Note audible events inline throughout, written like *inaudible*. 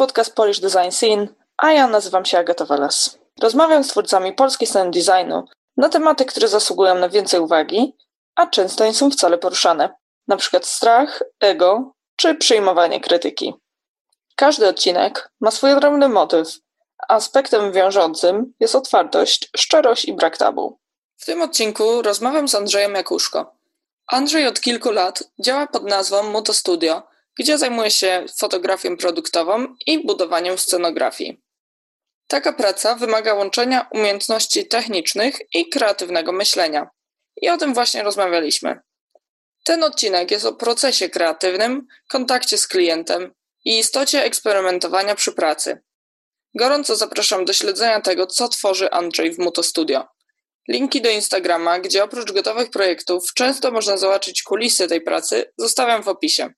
podcast Polish Design Scene, a ja nazywam się Agata Weles. Rozmawiam z twórcami polskiej sceny designu na tematy, które zasługują na więcej uwagi, a często nie są wcale poruszane, przykład strach, ego czy przyjmowanie krytyki. Każdy odcinek ma swój odrębny motyw, aspektem wiążącym jest otwartość, szczerość i brak tabu. W tym odcinku rozmawiam z Andrzejem Jakuszko. Andrzej od kilku lat działa pod nazwą Moto Studio, gdzie zajmuje się fotografią produktową i budowaniem scenografii. Taka praca wymaga łączenia umiejętności technicznych i kreatywnego myślenia. I o tym właśnie rozmawialiśmy. Ten odcinek jest o procesie kreatywnym, kontakcie z klientem i istocie eksperymentowania przy pracy. Gorąco zapraszam do śledzenia tego, co tworzy Andrzej w Muto Studio. Linki do Instagrama, gdzie oprócz gotowych projektów często można zobaczyć kulisy tej pracy, zostawiam w opisie.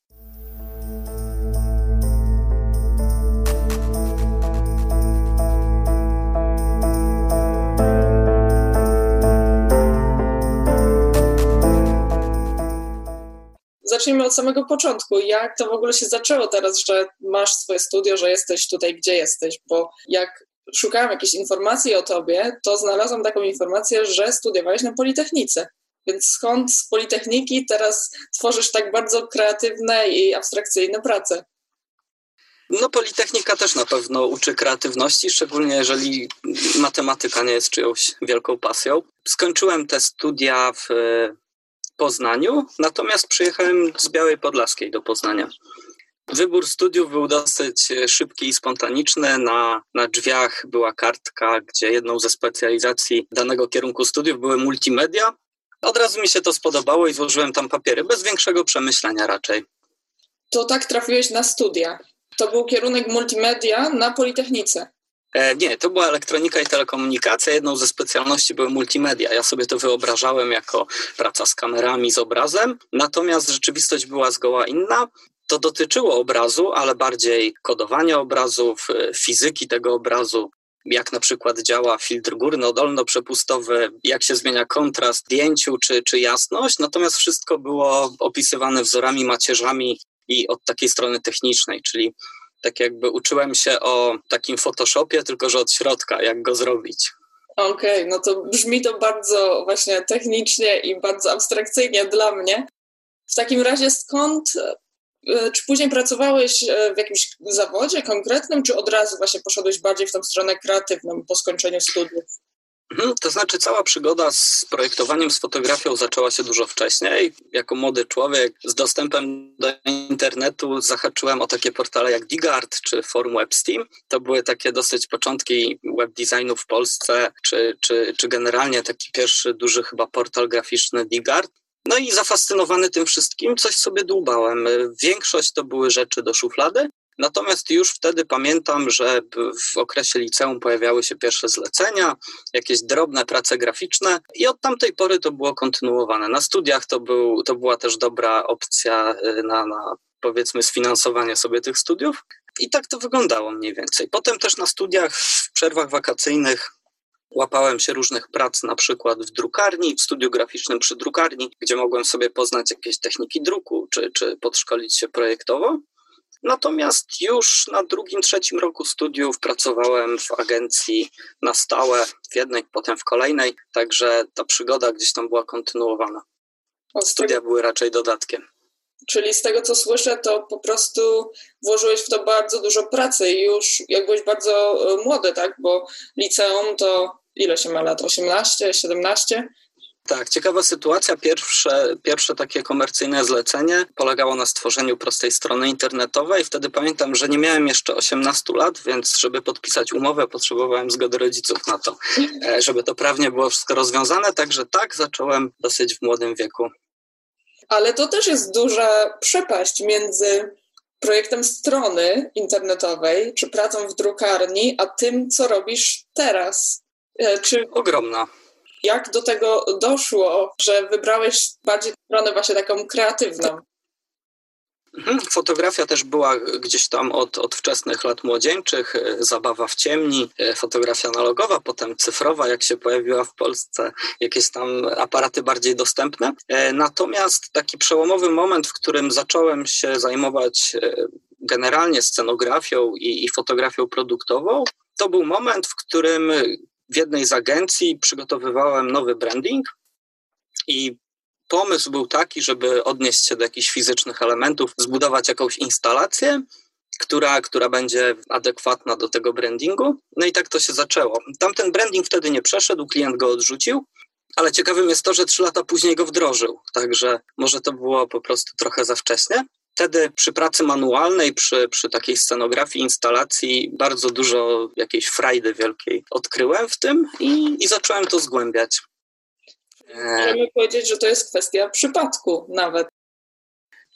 Zacznijmy od samego początku. Jak to w ogóle się zaczęło teraz, że masz swoje studio, że jesteś tutaj, gdzie jesteś? Bo jak szukałam jakiejś informacji o tobie, to znalazłam taką informację, że studiowałeś na Politechnice. Więc skąd z Politechniki teraz tworzysz tak bardzo kreatywne i abstrakcyjne prace? No, Politechnika też na pewno uczy kreatywności, szczególnie jeżeli matematyka nie jest czyjąś wielką pasją. Skończyłem te studia w Poznaniu, natomiast przyjechałem z Białej Podlaskiej do Poznania. Wybór studiów był dosyć szybki i spontaniczny. Na, na drzwiach była kartka, gdzie jedną ze specjalizacji danego kierunku studiów były multimedia. Od razu mi się to spodobało i złożyłem tam papiery, bez większego przemyślenia raczej. To tak trafiłeś na studia. To był kierunek multimedia na Politechnice. E, nie, to była elektronika i telekomunikacja. Jedną ze specjalności były multimedia. Ja sobie to wyobrażałem jako praca z kamerami, z obrazem, natomiast rzeczywistość była zgoła inna. To dotyczyło obrazu, ale bardziej kodowania obrazów, e, fizyki tego obrazu, jak na przykład działa filtr górno-dolno-przepustowy, jak się zmienia kontrast zdjęciu czy, czy jasność, natomiast wszystko było opisywane wzorami, macierzami i od takiej strony technicznej, czyli tak jakby uczyłem się o takim Photoshopie, tylko że od środka, jak go zrobić. Okej, okay, no to brzmi to bardzo właśnie technicznie i bardzo abstrakcyjnie dla mnie. W takim razie skąd, e, czy później pracowałeś e, w jakimś zawodzie konkretnym, czy od razu właśnie poszedłeś bardziej w tą stronę kreatywną po skończeniu studiów? Mhm, to znaczy, cała przygoda z projektowaniem, z fotografią zaczęła się dużo wcześniej. Jako młody człowiek z dostępem do internetu zahaczyłem o takie portale jak Digart czy Forum WebSteam. To były takie dosyć początki web designu w Polsce, czy, czy, czy generalnie taki pierwszy duży chyba portal graficzny Digart. No i zafascynowany tym wszystkim, coś sobie dłubałem. Większość to były rzeczy do szuflady, Natomiast już wtedy pamiętam, że w okresie liceum pojawiały się pierwsze zlecenia, jakieś drobne prace graficzne i od tamtej pory to było kontynuowane. Na studiach to, był, to była też dobra opcja y, na, na powiedzmy sfinansowanie sobie tych studiów. I tak to wyglądało mniej więcej. Potem też na studiach, w przerwach wakacyjnych łapałem się różnych prac, na przykład w drukarni, w studiu graficznym przy drukarni, gdzie mogłem sobie poznać jakieś techniki druku, czy, czy podszkolić się projektowo. Natomiast już na drugim, trzecim roku studiów pracowałem w agencji na stałe, w jednej, potem w kolejnej, także ta przygoda gdzieś tam była kontynuowana. Studia były raczej dodatkiem. Czyli z tego co słyszę, to po prostu włożyłeś w to bardzo dużo pracy i już jak byłeś bardzo e, młody, tak? Bo liceum to ile się ma lat? 18, 17? Tak, ciekawa sytuacja. Pierwsze, pierwsze takie komercyjne zlecenie polegało na stworzeniu prostej strony internetowej. Wtedy pamiętam, że nie miałem jeszcze 18 lat, więc żeby podpisać umowę, potrzebowałem zgody rodziców na to, e, żeby to prawnie było wszystko rozwiązane. Także tak, zacząłem dosyć w młodym wieku. Ale to też jest duża przepaść między projektem strony internetowej, czy pracą w drukarni, a tym, co robisz teraz. E, czy... Ogromna jak do tego doszło, że wybrałeś bardziej stronę właśnie taką kreatywną? Mhm, fotografia też była gdzieś tam od, od wczesnych lat młodzieńczych, e, zabawa w ciemni, e, fotografia analogowa, potem cyfrowa, jak się pojawiła w Polsce, jakieś tam aparaty bardziej dostępne. E, natomiast taki przełomowy moment, w którym zacząłem się zajmować generalnie scenografią i, i fotografią produktową, to był moment, w którym w jednej z agencji przygotowywałem nowy branding i pomysł był taki, żeby odnieść się do jakichś fizycznych elementów, zbudować jakąś instalację, która, która będzie adekwatna do tego brandingu. No i tak to się zaczęło. Tamten branding wtedy nie przeszedł, klient go odrzucił, ale ciekawym jest to, że trzy lata później go wdrożył, także może to było po prostu trochę za wcześnie. Wtedy przy pracy manualnej, przy, przy takiej scenografii, instalacji, bardzo dużo jakiejś frajdy wielkiej odkryłem w tym i, i zacząłem to zgłębiać. Możemy powiedzieć, że to jest kwestia przypadku nawet.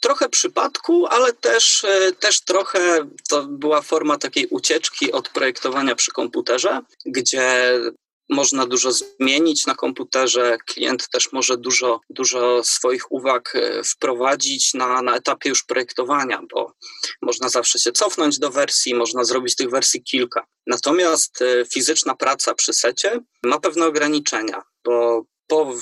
Trochę przypadku, ale też, e, też trochę to była forma takiej ucieczki od projektowania przy komputerze, gdzie można dużo zmienić na komputerze. Klient też może dużo, dużo swoich uwag e, wprowadzić na, na etapie już projektowania, bo można zawsze się cofnąć do wersji, można zrobić tych wersji kilka. Natomiast e, fizyczna praca przy secie ma pewne ograniczenia, bo po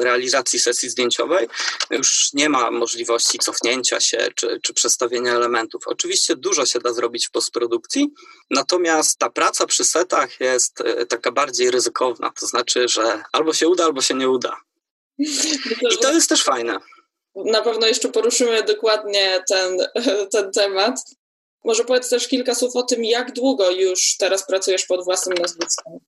realizacji sesji zdjęciowej już nie ma możliwości cofnięcia się czy, czy przestawienia elementów. Oczywiście dużo się da zrobić w postprodukcji, natomiast ta praca przy setach jest e, taka bardziej ryzykowna, to znaczy, że albo się uda, albo się nie uda. I to jest też fajne. Na pewno jeszcze poruszymy dokładnie ten, *laughs* ten temat. Może powiedz też kilka słów o tym, jak długo już teraz pracujesz pod własnym nazwiskiem.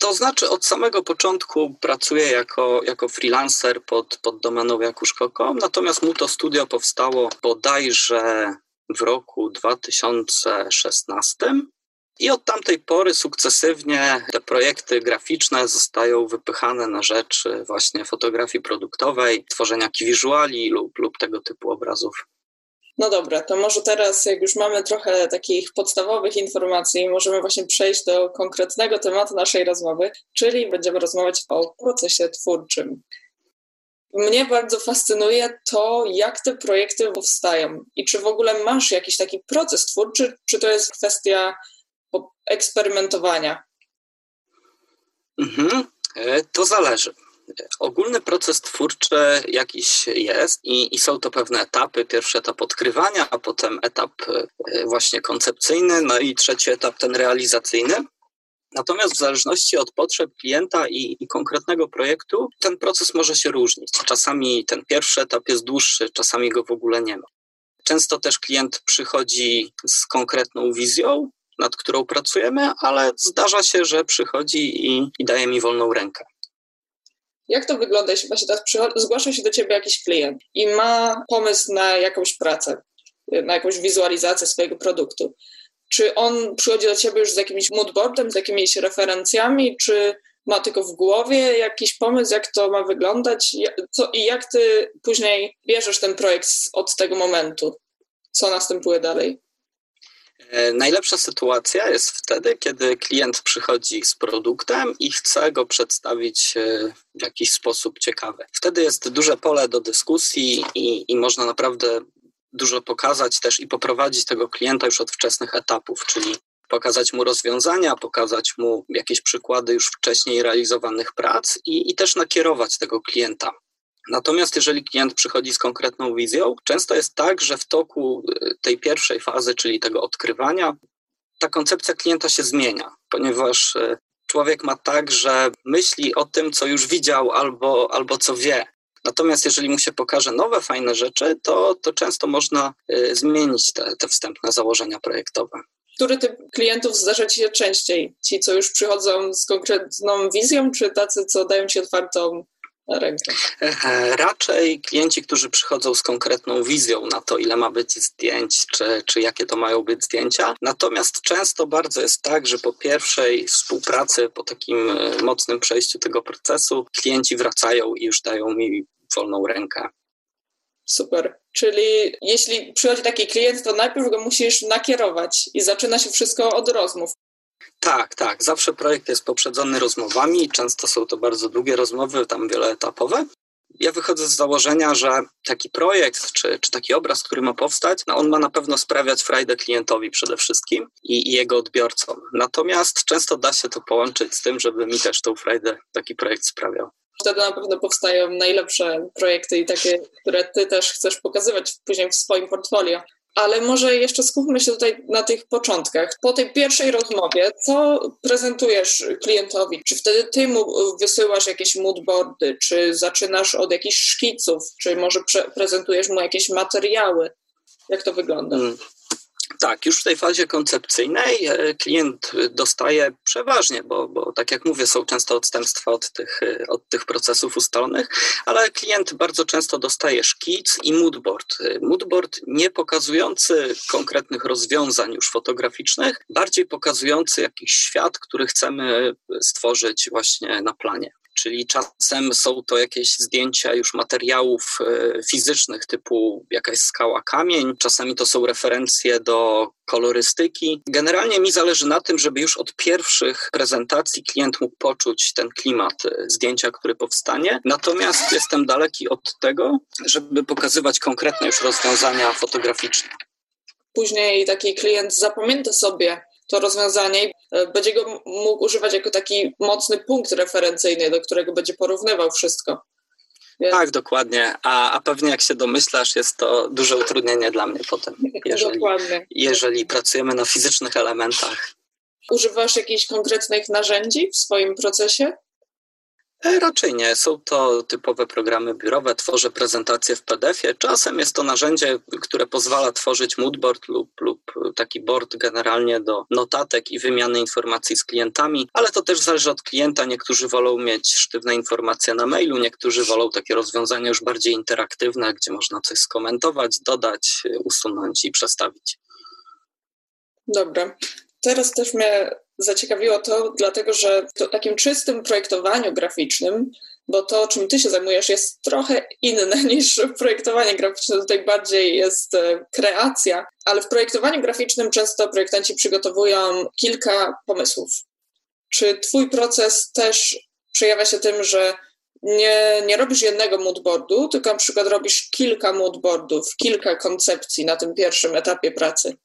To znaczy od samego początku pracuję jako, jako freelancer pod, pod domeną jakuszko.com, natomiast Muto Studio powstało bodajże w roku 2016 i od tamtej pory sukcesywnie te projekty graficzne zostają wypychane na rzecz właśnie fotografii produktowej, tworzenia key lub, lub tego typu obrazów. No dobra, to może teraz, jak już mamy trochę takich podstawowych informacji, możemy właśnie przejść do konkretnego tematu naszej rozmowy, czyli będziemy rozmawiać o procesie twórczym. Mnie bardzo fascynuje to, jak te projekty powstają i czy w ogóle masz jakiś taki proces twórczy, czy to jest kwestia eksperymentowania? Mhm, e, to zależy. Ogólny proces twórczy jakiś jest i, i, są to pewne etapy. Pierwszy etap odkrywania, a potem etap e, właśnie koncepcyjny, no i trzeci etap ten realizacyjny. Natomiast w zależności od potrzeb klienta i, i, konkretnego projektu, ten proces może się różnić. Czasami ten pierwszy etap jest dłuższy, czasami go w ogóle nie ma. Często też klient przychodzi z konkretną wizją, nad którą pracujemy, ale zdarza się, że przychodzi i, i daje mi wolną rękę. Jak to wygląda, jeśli właśnie teraz zgłasza się do ciebie jakiś klient i ma pomysł na jakąś pracę, na jakąś wizualizację swojego produktu? Czy on przychodzi do ciebie już z jakimś moodboardem, z jakimiś referencjami, czy ma tylko w głowie jakiś pomysł, jak to ma wyglądać? Co, I jak ty później bierzesz ten projekt od tego momentu? Co następuje dalej? E, najlepsza sytuacja jest wtedy, kiedy klient przychodzi z produktem i chce go przedstawić e, w jakiś sposób ciekawy. Wtedy jest duże pole do dyskusji i, i można naprawdę dużo pokazać też i poprowadzić tego klienta już od wczesnych etapów, czyli pokazać mu rozwiązania, pokazać mu jakieś przykłady już wcześniej realizowanych prac i, i też nakierować tego klienta Natomiast jeżeli klient przychodzi z konkretną wizją, często jest tak, że w toku y, tej pierwszej fazy, czyli tego odkrywania, ta koncepcja klienta się zmienia, ponieważ y, człowiek ma tak, że myśli o tym, co już widział albo, albo co wie. Natomiast jeżeli mu się pokaże nowe, fajne rzeczy, to, to często można y, zmienić te, te wstępne założenia projektowe. Który typ klientów zdarza Ci się częściej? Ci, co już przychodzą z konkretną wizją, czy tacy, co dają Ci otwartą rękę? E, raczej klienci, którzy przychodzą z konkretną wizją na to, ile ma być zdjęć, czy, czy jakie to mają być zdjęcia. Natomiast często bardzo jest tak, że po pierwszej współpracy, po takim e, mocnym przejściu tego procesu, klienci wracają i już dają mi wolną rękę. Super. Czyli jeśli przychodzi taki klient, to najpierw go musisz nakierować i zaczyna się wszystko od rozmów. Tak, tak. Zawsze projekt jest poprzedzony rozmowami. Często są to bardzo długie rozmowy, tam wieloetapowe. Ja wychodzę z założenia, że taki projekt czy, czy taki obraz, który ma powstać, no on ma na pewno sprawiać frajdę klientowi przede wszystkim i, i, jego odbiorcom. Natomiast często da się to połączyć z tym, żeby mi też tą frajdę taki projekt sprawiał. Wtedy na pewno powstają najlepsze projekty i takie, które ty też chcesz pokazywać później w swoim portfolio. Ale może jeszcze skupmy się tutaj na tych początkach. Po tej pierwszej rozmowie, co prezentujesz klientowi? Czy wtedy ty mu wysyłasz jakieś moodboardy, czy zaczynasz od jakichś szkiców, czy może pre prezentujesz mu jakieś materiały? Jak to wygląda? Hmm. Tak, już w tej fazie koncepcyjnej e, klient dostaje przeważnie, bo, bo tak jak mówię, są często odstępstwa od tych, e, od tych procesów ustalonych, ale klient bardzo często dostaje szkic i moodboard. E, moodboard nie pokazujący konkretnych rozwiązań już fotograficznych, bardziej pokazujący jakiś świat, który chcemy stworzyć właśnie na planie czyli czasem są to jakieś zdjęcia już materiałów e, fizycznych typu jakaś skała, kamień, czasami to są referencje do kolorystyki. Generalnie mi zależy na tym, żeby już od pierwszych prezentacji klient mógł poczuć ten klimat e, zdjęcia, który powstanie. Natomiast jestem daleki od tego, żeby pokazywać konkretne już rozwiązania fotograficzne. Później taki klient zapamięta sobie to rozwiązanie e, będzie go mógł używać jako taki mocny punkt referencyjny, do którego będzie porównywał wszystko. Więc... Tak, dokładnie. A, a pewnie jak się domyślasz, jest to duże utrudnienie dla mnie potem, *laughs* jeżeli, dokładnie. jeżeli pracujemy na fizycznych elementach. Używasz jakichś konkretnych narzędzi w swoim procesie? E, raczej nie. Są to typowe programy biurowe. Tworzę prezentacje w PDF-ie. Czasem jest to narzędzie, które pozwala tworzyć moodboard lub, lub taki board generalnie do notatek i wymiany informacji z klientami, ale to też zależy od klienta. Niektórzy wolą mieć sztywne informacje na mailu, niektórzy wolą takie rozwiązania już bardziej interaktywne, gdzie można coś skomentować, dodać, usunąć i przestawić. Dobra. Teraz też mnie zaciekawiło to, dlatego że w takim czystym projektowaniu graficznym, bo to, czym ty się zajmujesz, jest trochę inne *laughs* niż projektowanie graficzne. Tutaj bardziej jest e, kreacja, ale w projektowaniu graficznym często projektanci przygotowują kilka pomysłów. Czy twój proces też przejawia się tym, że nie, nie robisz jednego moodboardu, tylko na przykład robisz kilka moodboardów, kilka koncepcji na tym pierwszym etapie pracy?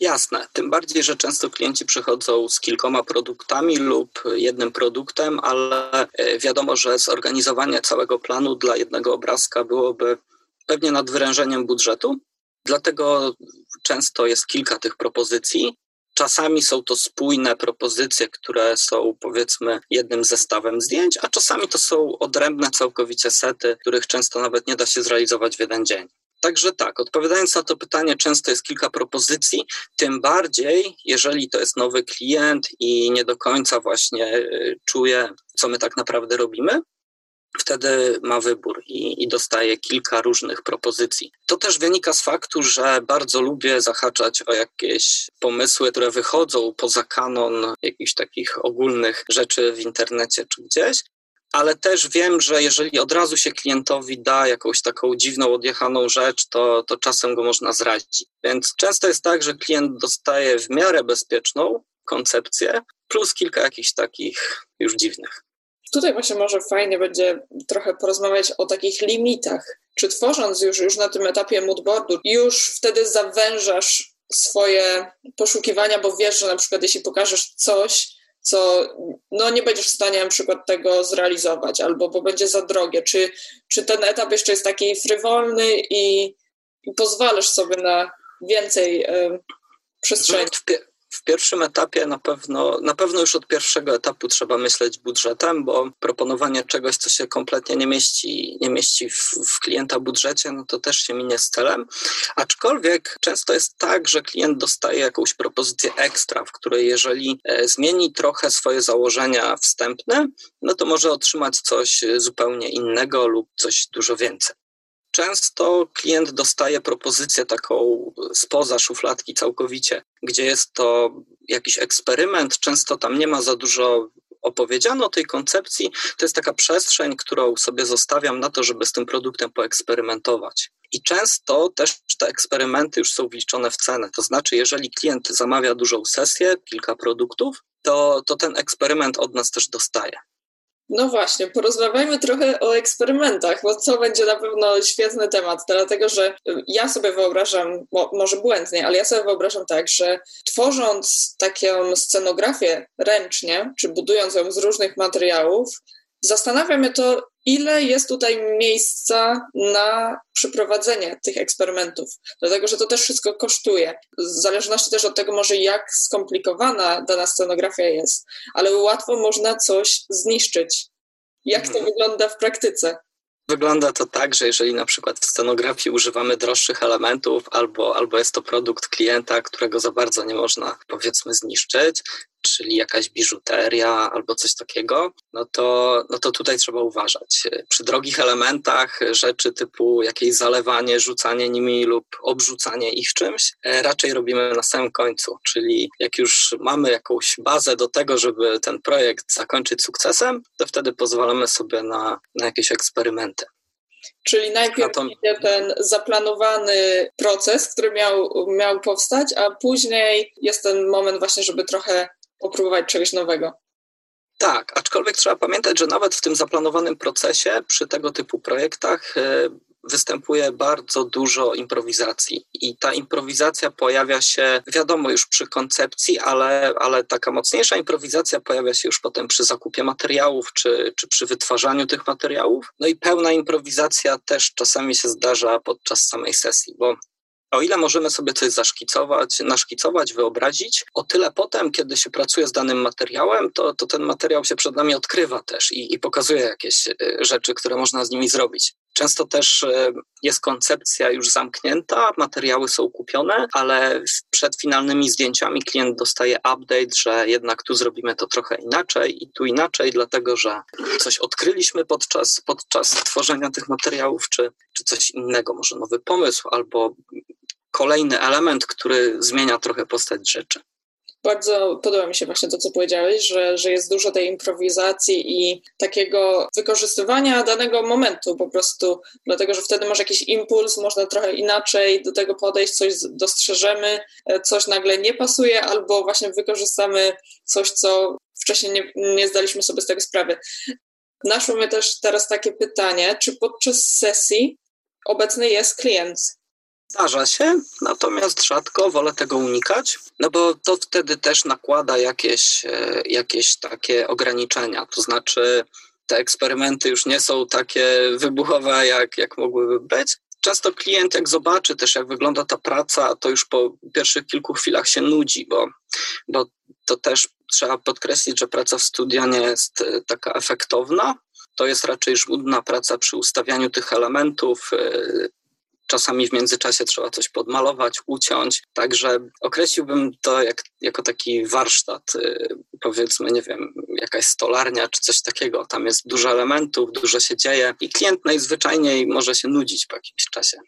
Jasne, tym bardziej, że często klienci przychodzą z kilkoma produktami lub jednym produktem, ale e, wiadomo, że zorganizowanie całego planu dla jednego obrazka byłoby pewnie nadwyrężeniem budżetu. Dlatego często jest kilka tych propozycji. Czasami są to spójne propozycje, które są powiedzmy jednym zestawem zdjęć, a czasami to są odrębne całkowicie sety, których często nawet nie da się zrealizować w jeden dzień. Także tak, odpowiadając na to pytanie, często jest kilka propozycji, tym bardziej, jeżeli to jest nowy klient i nie do końca właśnie y, czuje, co my tak naprawdę robimy, wtedy ma wybór i, i, dostaje kilka różnych propozycji. To też wynika z faktu, że bardzo lubię zahaczać o jakieś pomysły, które wychodzą poza kanon jakichś takich ogólnych rzeczy w internecie czy gdzieś, ale też wiem, że jeżeli od razu się klientowi da jakąś taką dziwną, odjechaną rzecz, to, to czasem go można zrazić. Więc często jest tak, że klient dostaje w miarę bezpieczną koncepcję, plus kilka jakichś takich już dziwnych. Tutaj właśnie może fajnie będzie trochę porozmawiać o takich limitach. Czy tworząc już, już na tym etapie moodboardu, już wtedy zawężasz swoje poszukiwania, bo wiesz, że na przykład jeśli pokażesz coś, co no nie będziesz w stanie na przykład tego zrealizować, albo bo będzie za drogie. Czy, czy ten etap jeszcze jest taki frywolny i, i pozwalasz sobie na więcej y, przestrzeni? w pierwszym etapie na pewno, na pewno już od pierwszego etapu trzeba myśleć budżetem, bo proponowanie czegoś, co się kompletnie nie mieści, nie mieści w, w klienta budżecie, no to też się minie z celem. Aczkolwiek często jest tak, że klient dostaje jakąś propozycję ekstra, w której jeżeli e, zmieni trochę swoje założenia wstępne, no to może otrzymać coś zupełnie innego lub coś dużo więcej. Często klient dostaje propozycję taką spoza szufladki całkowicie, gdzie jest to jakiś eksperyment, często tam nie ma za dużo opowiedziano o tej koncepcji, to jest taka przestrzeń, którą sobie zostawiam na to, żeby z tym produktem poeksperymentować. I często też te eksperymenty już są wliczone w cenę. To znaczy, jeżeli klient zamawia dużą sesję, kilka produktów, to, to ten eksperyment od nas też dostaje. No właśnie, porozmawiajmy trochę o eksperymentach, bo to będzie na pewno świetny temat, dlatego że ja sobie wyobrażam, może błędnie, ale ja sobie wyobrażam tak, że tworząc taką scenografię ręcznie, czy budując ją z różnych materiałów, Zastanawia mnie to, ile jest tutaj miejsca na przeprowadzenie tych eksperymentów, dlatego że to też wszystko kosztuje. W zależności też od tego może jak skomplikowana dana scenografia jest, ale łatwo można coś zniszczyć. Jak to mhm. wygląda w praktyce? Wygląda to tak, że jeżeli na przykład w scenografii używamy droższych elementów, albo, albo jest to produkt klienta, którego za bardzo nie można powiedzmy zniszczyć, czyli jakaś biżuteria albo coś takiego, no to, no to tutaj trzeba uważać. Przy drogich elementach rzeczy typu jakieś zalewanie, rzucanie nimi lub obrzucanie ich czymś, e, raczej robimy na samym końcu, czyli jak już mamy jakąś bazę do tego, żeby ten projekt zakończyć sukcesem, to wtedy pozwalamy sobie na, na jakieś eksperymenty. Czyli najpierw to... ten zaplanowany proces, który miał, miał powstać, a później jest ten moment właśnie, żeby trochę popróbować czegoś nowego. Tak, aczkolwiek trzeba pamiętać, że nawet w tym zaplanowanym procesie przy tego typu projektach e, występuje bardzo dużo improwizacji i ta improwizacja pojawia się, wiadomo, już przy koncepcji, ale, ale taka mocniejsza improwizacja pojawia się już potem przy zakupie materiałów czy, czy przy wytwarzaniu tych materiałów. No i pełna improwizacja też czasami się zdarza podczas samej sesji, bo o ile możemy sobie coś zaszkicować, naszkicować, wyobrazić, o tyle potem, kiedy się pracuje z danym materiałem, to, to ten materiał się przed nami odkrywa też i, i pokazuje jakieś e, rzeczy, które można z nimi zrobić. Często też e, jest koncepcja już zamknięta, materiały są kupione, ale przed finalnymi zdjęciami klient dostaje update, że jednak tu zrobimy to trochę inaczej i tu inaczej, dlatego że coś odkryliśmy podczas, podczas tworzenia tych materiałów, czy, czy coś innego, może nowy pomysł albo kolejny element, który zmienia trochę postać rzeczy. Bardzo podoba mi się właśnie to, co powiedziałeś, że, że jest dużo tej improwizacji i takiego wykorzystywania danego momentu po prostu, dlatego że wtedy masz jakiś impuls, można trochę inaczej do tego podejść, coś dostrzeżemy, e, coś nagle nie pasuje, albo właśnie wykorzystamy coś, co wcześniej nie, nie zdaliśmy sobie z tego sprawy. Naszło mnie też teraz takie pytanie, czy podczas sesji obecny jest klient? Zdarza się, natomiast rzadko wolę tego unikać, no bo to wtedy też nakłada jakieś, e, jakieś takie ograniczenia. To znaczy, te eksperymenty już nie są takie wybuchowe, jak, jak mogłyby być. Często klient, jak zobaczy też, jak wygląda ta praca, to już po pierwszych kilku chwilach się nudzi, bo, bo to też trzeba podkreślić, że praca w studio nie jest e, taka efektowna. To jest raczej żmudna praca przy ustawianiu tych elementów, e, Czasami w międzyczasie trzeba coś podmalować, uciąć. Także określiłbym to jak, jako taki warsztat, y, powiedzmy, nie wiem, jakaś stolarnia czy coś takiego. Tam jest dużo elementów, dużo się dzieje i klient najzwyczajniej może się nudzić po jakimś czasie.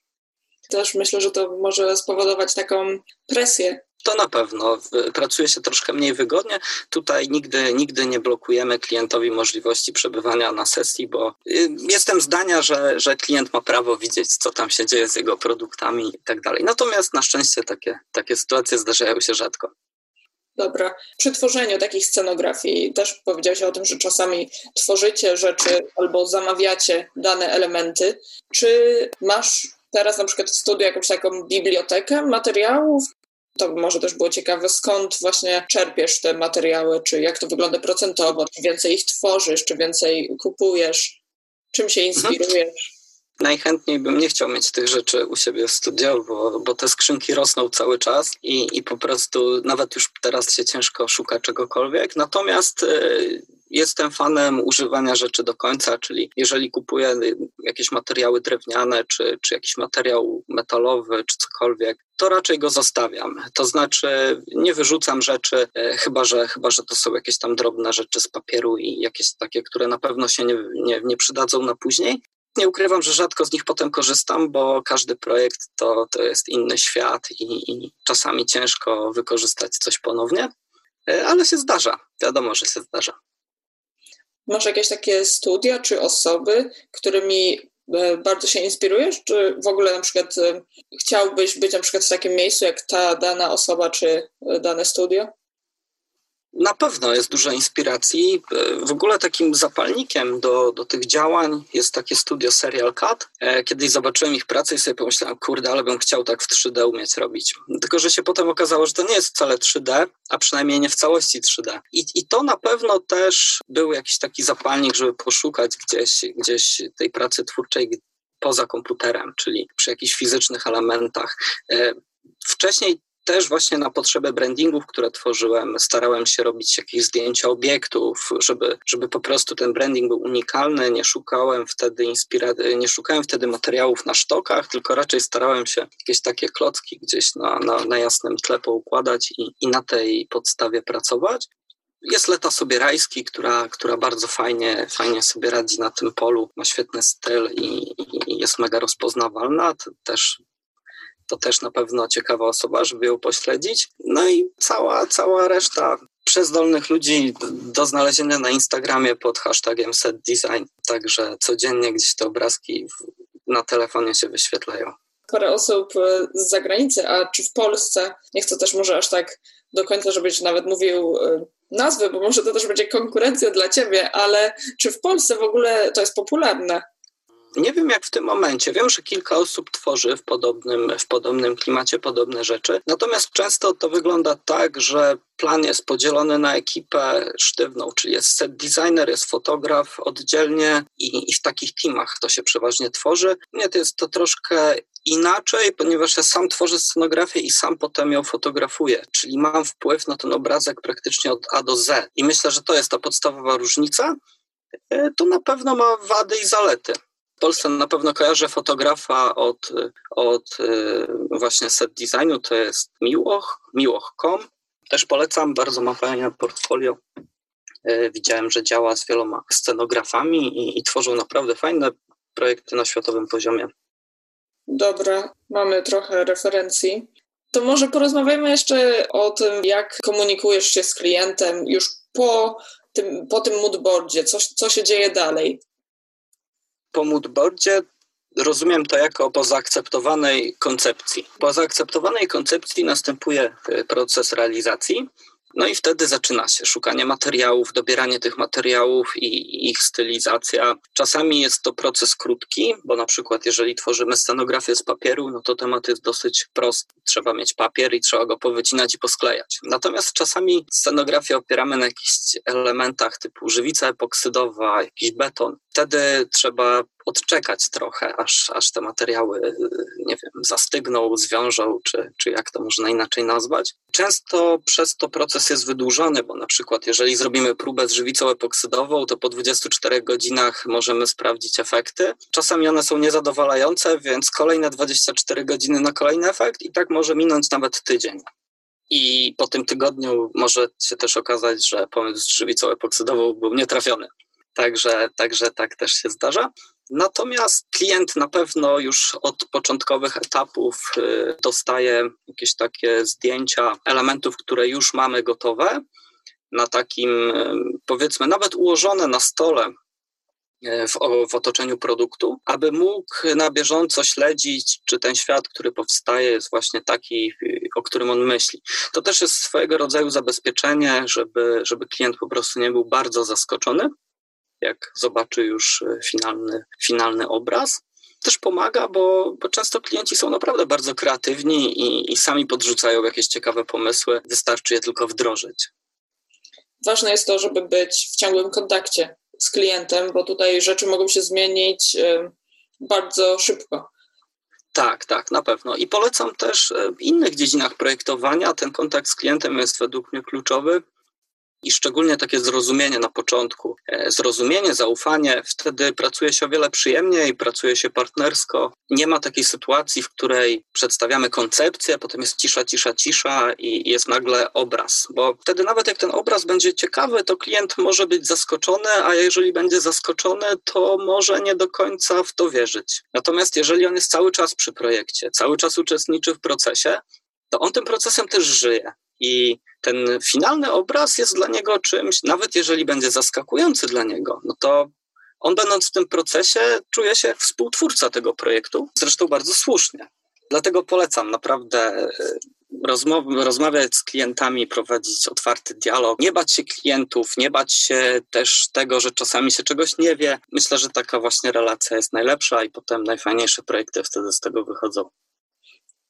Też myślę, że to może spowodować taką presję to na pewno. Pracuje się troszkę mniej wygodnie. Tutaj nigdy, nigdy nie blokujemy klientowi możliwości przebywania na sesji, bo y, jestem zdania, że, że klient ma prawo widzieć, co tam się dzieje z jego produktami i tak dalej. Natomiast na szczęście takie, takie sytuacje zdarzają się rzadko. Dobra. Przy tworzeniu takich scenografii też powiedziałeś o tym, że czasami tworzycie rzeczy albo zamawiacie dane elementy. Czy masz teraz na przykład w studiu jakąś taką bibliotekę materiałów, to może też było ciekawe, skąd właśnie czerpiesz te materiały, czy jak to wygląda procentowo, czy więcej ich tworzysz, czy więcej kupujesz, czym się mhm. inspirujesz. Najchętniej bym nie chciał mieć tych rzeczy u siebie w studio, bo, bo te skrzynki rosną cały czas i, i po prostu nawet już teraz się ciężko szuka czegokolwiek. Natomiast y, jestem fanem używania rzeczy do końca, czyli jeżeli kupuję jakieś materiały drewniane, czy, czy jakiś materiał metalowy, czy cokolwiek, to raczej go zostawiam. To znaczy nie wyrzucam rzeczy, e, chyba że, chyba, że to są jakieś tam drobne rzeczy z papieru i jakieś takie, które na pewno się nie, nie, nie przydadzą na później. Nie ukrywam, że rzadko z nich potem korzystam, bo każdy projekt to, to jest inny świat i, i czasami ciężko wykorzystać coś ponownie, e, ale się zdarza. Wiadomo, że się zdarza. Masz jakieś takie studia czy osoby, którymi e, bardzo się inspirujesz, czy w ogóle na przykład e, chciałbyś być na przykład w takim miejscu jak ta dana osoba czy e, dane studio? Na pewno jest dużo inspiracji. W ogóle takim zapalnikiem do, do tych działań jest takie studio Serial Cut. E, kiedyś zobaczyłem ich pracę i sobie pomyślałem, kurde, ale bym chciał tak w 3D umieć robić. Tylko, że się potem okazało, że to nie jest wcale 3D, a przynajmniej nie w całości 3D. I, i to na pewno też był jakiś taki zapalnik, żeby poszukać gdzieś, gdzieś tej pracy twórczej poza komputerem, czyli przy jakichś fizycznych elementach. E, wcześniej też właśnie na potrzeby brandingów, które tworzyłem, starałem się robić jakieś zdjęcia obiektów, żeby, żeby po prostu ten branding był unikalny. Nie szukałem wtedy inspiracji, nie szukałem wtedy materiałów na sztokach, tylko raczej starałem się jakieś takie klocki gdzieś na, na, na jasnym tle poukładać i, i na tej podstawie pracować. Jest Leta Sobierajski, która, która bardzo fajnie, fajnie sobie radzi na tym polu, ma świetny styl i, i jest mega rozpoznawalna. Też to też na pewno ciekawa osoba, żeby ją pośledzić. No i cała, cała reszta przezdolnych ludzi do znalezienia na Instagramie pod hashtagiem setdesign. Także codziennie gdzieś te obrazki na telefonie się wyświetlają. Parę osób e, z zagranicy, a czy w Polsce, nie chcę też może aż tak do końca, żebyś nawet mówił e, nazwy, bo może to też będzie konkurencja dla ciebie, ale czy w Polsce w ogóle to jest popularne? Nie wiem jak w tym momencie. Wiem, że kilka osób tworzy w podobnym, w podobnym klimacie podobne rzeczy. Natomiast często to wygląda tak, że plan jest podzielony na ekipę sztywną, czyli jest set designer, jest fotograf oddzielnie i, i w takich teamach to się przeważnie tworzy. Nie, to jest to troszkę inaczej, ponieważ ja sam tworzę scenografię i sam potem ją fotografuję, czyli mam wpływ na ten obrazek praktycznie od A do Z. I myślę, że to jest ta podstawowa różnica. E, to na pewno ma wady i zalety. W Polsce na pewno kojarzę fotografa od, od y, właśnie set designu, to jest Miłoch, miłoch.com. Też polecam, bardzo ma fajne portfolio. Y, widziałem, że działa z wieloma scenografami i, i tworzą naprawdę fajne projekty na światowym poziomie. Dobra, mamy trochę referencji. To może porozmawiamy jeszcze o tym, jak komunikujesz się z klientem już po tym, po tym moodboardzie, co, co się dzieje dalej po moodboardzie rozumiem to jako po zaakceptowanej koncepcji. Po zaakceptowanej koncepcji następuje e, proces realizacji. No i wtedy zaczyna się szukanie materiałów, dobieranie tych materiałów i ich stylizacja. Czasami jest to proces krótki, bo na przykład jeżeli tworzymy scenografię z papieru, no to temat jest dosyć prosty. Trzeba mieć papier i trzeba go powycinać i posklejać. Natomiast czasami scenografię opieramy na jakichś elementach typu żywica epoksydowa, jakiś beton. Wtedy trzeba odczekać trochę, aż, aż te materiały, nie wiem, zastygną, zwiążą, czy, czy jak to można inaczej nazwać. Często przez to proces jest wydłużony, bo na przykład jeżeli zrobimy próbę z żywicą epoksydową, to po 24 godzinach możemy sprawdzić efekty. Czasami one są niezadowalające, więc kolejne 24 godziny na kolejny efekt i tak może minąć nawet tydzień. I po tym tygodniu może się też okazać, że pomysł z żywicą epoksydową był nietrafiony. Także, także tak też się zdarza. Natomiast klient na pewno już od początkowych etapów y, dostaje jakieś takie zdjęcia elementów, które już mamy gotowe, na takim, y, powiedzmy, nawet ułożone na stole y, w, w, otoczeniu produktu, aby mógł na bieżąco śledzić, czy ten świat, który powstaje, jest właśnie taki, o którym on myśli. To też jest swojego rodzaju zabezpieczenie, żeby, żeby klient po prostu nie był bardzo zaskoczony jak zobaczy już e, finalny, finalny obraz. Też pomaga, bo, bo często klienci są naprawdę bardzo kreatywni i, i sami podrzucają jakieś ciekawe pomysły, wystarczy je tylko wdrożyć. Ważne jest to, żeby być w ciągłym kontakcie z klientem, bo tutaj rzeczy mogą się zmienić bardzo szybko. Tak, tak, na pewno. I polecam też e, w innych dziedzinach projektowania. Ten kontakt z klientem jest według mnie kluczowy i szczególnie takie zrozumienie na początku. E, zrozumienie, zaufanie, wtedy pracuje się o wiele przyjemniej, pracuje się partnersko. Nie ma takiej sytuacji, w której przedstawiamy koncepcję, potem jest cisza, cisza, cisza i jest nagle obraz. Bo wtedy nawet jak ten obraz będzie ciekawy, to klient może być zaskoczony, a jeżeli będzie zaskoczony, to może nie do końca w to wierzyć. Natomiast jeżeli on jest cały czas przy projekcie, cały czas uczestniczy w procesie, to on tym procesem też żyje. I ten finalny obraz jest dla niego czymś, nawet jeżeli będzie zaskakujący dla niego, no to on będąc w tym procesie czuje się jak współtwórca tego projektu, zresztą bardzo słusznie. Dlatego polecam naprawdę e, rozmowy, rozmawiać z klientami, prowadzić otwarty dialog, nie bać się klientów, nie bać się też tego, że czasami się czegoś nie wie. Myślę, że taka właśnie relacja jest najlepsza i potem najfajniejsze projekty wtedy z tego wychodzą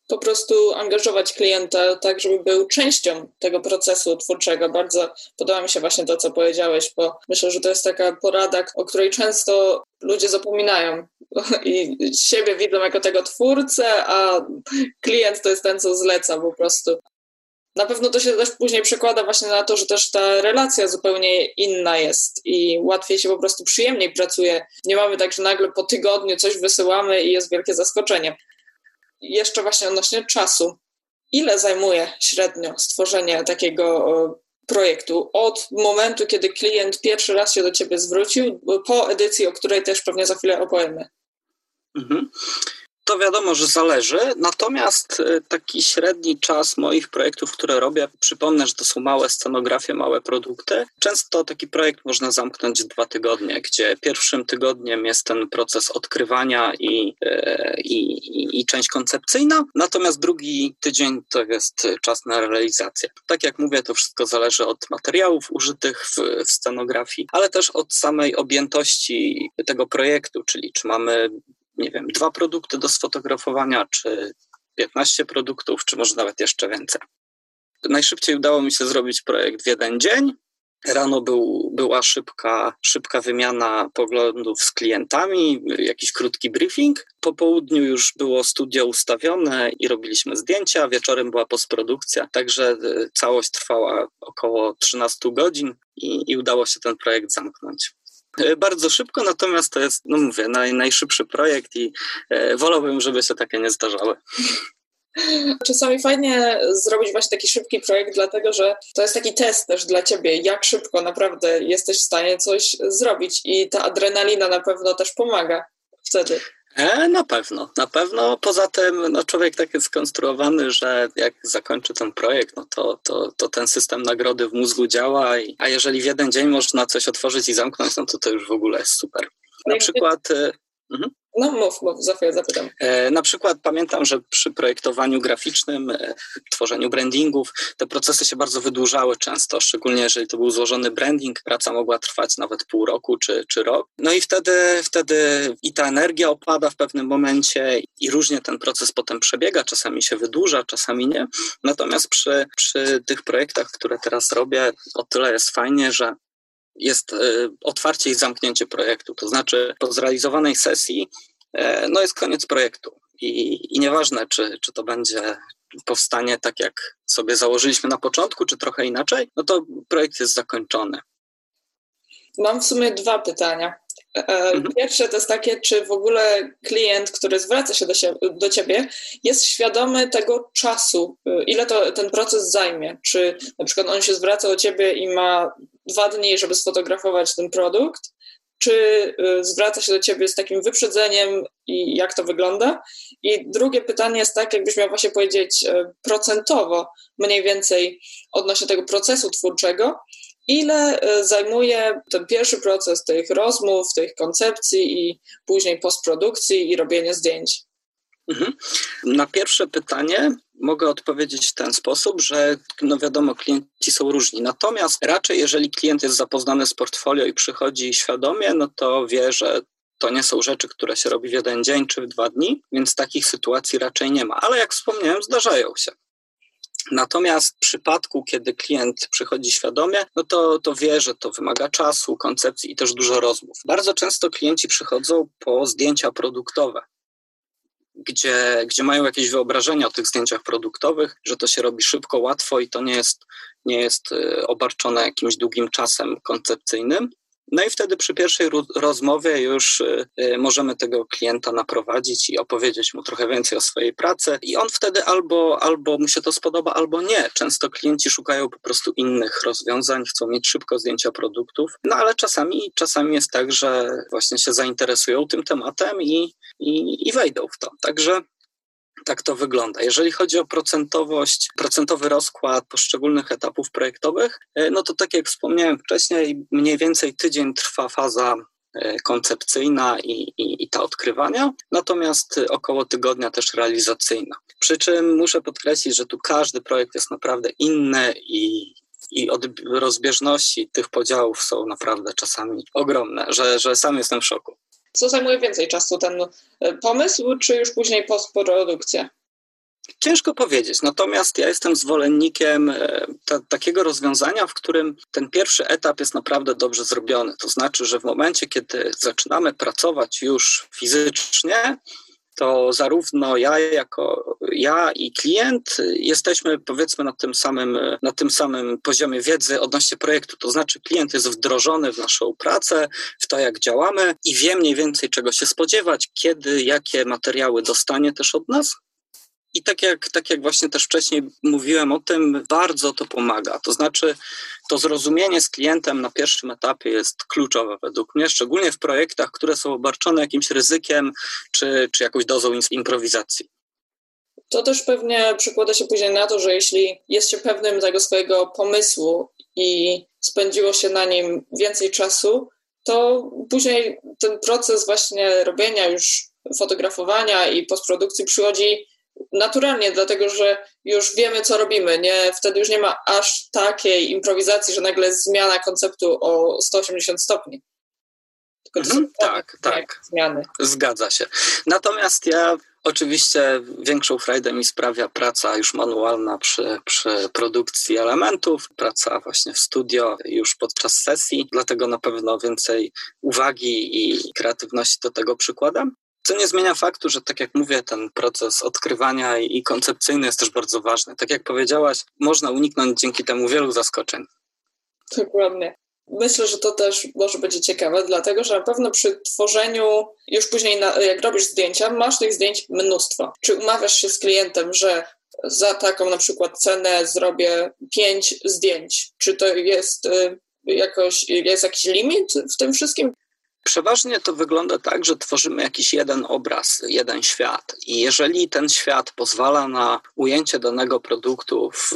po prostu angażować klienta tak, żeby był częścią tego procesu twórczego. Bardzo podoba mi się właśnie to, co powiedziałeś, bo myślę, że to jest taka porada, o której często ludzie zapominają i siebie widzą jako tego twórcę, a klient to jest ten, co zleca po prostu. Na pewno to się też później przekłada właśnie na to, że też ta relacja zupełnie inna jest i łatwiej się po prostu przyjemniej pracuje. Nie mamy tak, że nagle po tygodniu coś wysyłamy i jest wielkie zaskoczenie jeszcze właśnie odnośnie czasu. Ile zajmuje średnio stworzenie takiego projektu od momentu, kiedy klient pierwszy raz się do Ciebie zwrócił, po edycji, o której też pewnie za chwilę opowiemy? Mhm. To wiadomo, że zależy, natomiast e, taki średni czas moich projektów, które robię, przypomnę, że to są małe scenografie, małe produkty. Często taki projekt można zamknąć dwa tygodnie, gdzie pierwszym tygodniem jest ten proces odkrywania i, e, i, i, i część koncepcyjna, natomiast drugi tydzień to jest czas na realizację. Tak jak mówię, to wszystko zależy od materiałów użytych w, w scenografii, ale też od samej objętości tego projektu, czyli czy mamy nie wiem, dwa produkty do sfotografowania, czy 15 produktów, czy może nawet jeszcze więcej. Najszybciej udało mi się zrobić projekt w jeden dzień. Rano był, była szybka, szybka wymiana poglądów z klientami, jakiś krótki briefing. Po południu już było studio ustawione i robiliśmy zdjęcia. Wieczorem była postprodukcja, także e, całość trwała około 13 godzin i, i udało się ten projekt zamknąć. E, bardzo szybko, natomiast to jest, no mówię, naj, najszybszy projekt i e, wolałbym, żeby się takie nie zdarzały. Czasami fajnie zrobić właśnie taki szybki projekt, dlatego że to jest taki test też dla ciebie, jak szybko naprawdę jesteś w stanie coś zrobić i ta adrenalina na pewno też pomaga wtedy. E, na pewno, na pewno. Poza tym no, człowiek tak jest skonstruowany, że jak zakończy ten projekt, no to, to, to ten system nagrody w mózgu działa, i, a jeżeli w jeden dzień można coś otworzyć i zamknąć, no to to już w ogóle jest super. Na przykład... Mhm. No mów, mów, za chwilę zapytam. E, na przykład pamiętam, że przy projektowaniu graficznym, e, tworzeniu brandingów, te procesy się bardzo wydłużały często, szczególnie jeżeli to był złożony branding, praca mogła trwać nawet pół roku czy, czy rok. No i wtedy, wtedy i ta energia opada w pewnym momencie i różnie ten proces potem przebiega, czasami się wydłuża, czasami nie. Natomiast przy, przy tych projektach, które teraz robię, o tyle jest fajnie, że jest e, otwarcie i zamknięcie projektu. To znaczy, po zrealizowanej sesji e, no jest koniec projektu. I, i nieważne, czy, czy to będzie powstanie tak, jak sobie założyliśmy na początku, czy trochę inaczej, no to projekt jest zakończony. Mam w sumie dwa pytania. E, mhm. Pierwsze to jest takie, czy w ogóle klient, który zwraca się do, do ciebie, jest świadomy tego czasu, ile to ten proces zajmie. Czy na przykład on się zwraca do ciebie i ma dwa dni, żeby sfotografować ten produkt, czy y, zwraca się do ciebie z takim wyprzedzeniem i jak to wygląda? I drugie pytanie jest tak, jakbyś miał właśnie powiedzieć y, procentowo mniej więcej odnośnie tego procesu twórczego, ile y, zajmuje ten pierwszy proces tych rozmów, tych koncepcji i później postprodukcji i robienie zdjęć? Mhm. Na pierwsze pytanie mogę odpowiedzieć w ten sposób, że no wiadomo, klienci są różni. Natomiast raczej, jeżeli klient jest zapoznany z portfolio i przychodzi świadomie, no to wie, że to nie są rzeczy, które się robi w jeden dzień czy w dwa dni, więc takich sytuacji raczej nie ma. Ale jak wspomniałem, zdarzają się. Natomiast w przypadku, kiedy klient przychodzi świadomie, no to, to wie, że to wymaga czasu, koncepcji i też dużo rozmów. Bardzo często klienci przychodzą po zdjęcia produktowe gdzie, gdzie mają jakieś wyobrażenia o tych zdjęciach produktowych, że to się robi szybko, łatwo i to nie jest, nie jest y, obarczone jakimś długim czasem koncepcyjnym. No i wtedy przy pierwszej rozmowie już y, y, możemy tego klienta naprowadzić i opowiedzieć mu trochę więcej o swojej pracy i on wtedy albo, albo mu się to spodoba, albo nie. Często klienci szukają po prostu innych rozwiązań, chcą mieć szybko zdjęcia produktów, no ale czasami, czasami jest tak, że właśnie się zainteresują tym tematem i, i, i wejdą w to. Także tak to wygląda. Jeżeli chodzi o procentowość, procentowy rozkład poszczególnych etapów projektowych, e, no to tak jak wspomniałem wcześniej, mniej więcej tydzień trwa faza e, koncepcyjna i, i, i ta odkrywania, natomiast około tygodnia też realizacyjna. Przy czym muszę podkreślić, że tu każdy projekt jest naprawdę inny i, i od rozbieżności tych podziałów są naprawdę czasami ogromne, że, że sam jestem w szoku. Co zajmuje więcej czasu, ten e, pomysł, czy już później postprodukcja? Ciężko powiedzieć, natomiast ja jestem zwolennikiem e, ta, takiego rozwiązania, w którym ten pierwszy etap jest naprawdę dobrze zrobiony. To znaczy, że w momencie, kiedy zaczynamy pracować już fizycznie, to zarówno ja jako ja i klient jesteśmy powiedzmy na tym samym, na tym samym poziomie wiedzy odnośnie projektu. To znaczy klient jest wdrożony w naszą pracę, w to jak działamy i wie mniej więcej czego się spodziewać, kiedy, jakie materiały dostanie też od nas. I tak jak, tak jak właśnie też wcześniej mówiłem o tym, bardzo to pomaga. To znaczy, to zrozumienie z klientem na pierwszym etapie jest kluczowe według mnie, szczególnie w projektach, które są obarczone jakimś ryzykiem czy, czy jakąś dozą improwizacji. To też pewnie przekłada się później na to, że jeśli jest się pewnym tego swojego pomysłu i spędziło się na nim więcej czasu, to później ten proces właśnie robienia już fotografowania i postprodukcji przychodzi naturalnie, dlatego że już wiemy, co robimy. Nie, wtedy już nie ma aż takiej improwizacji, że nagle jest zmiana konceptu o 180 stopni. Mhm, tak, tak. Zmiany. Zgadza się. Natomiast ja oczywiście większą frajdę mi sprawia praca już manualna przy, przy produkcji elementów, praca właśnie w studio już podczas sesji, dlatego na pewno więcej uwagi i kreatywności do tego przykładam. Co nie zmienia faktu, że tak jak mówię, ten proces odkrywania i koncepcyjny jest też bardzo ważny. Tak jak powiedziałaś, można uniknąć dzięki temu wielu zaskoczeń. Dokładnie. Myślę, że to też może być ciekawe, dlatego że na pewno przy tworzeniu, już później na, jak robisz zdjęcia, masz tych zdjęć mnóstwo. Czy umawiasz się z klientem, że za taką na przykład cenę zrobię pięć zdjęć? Czy to jest y, jakoś, jest jakiś limit w tym wszystkim? Przeważnie to wygląda tak, że tworzymy jakiś jeden obraz, jeden świat. I jeżeli ten świat pozwala na ujęcie danego produktu w,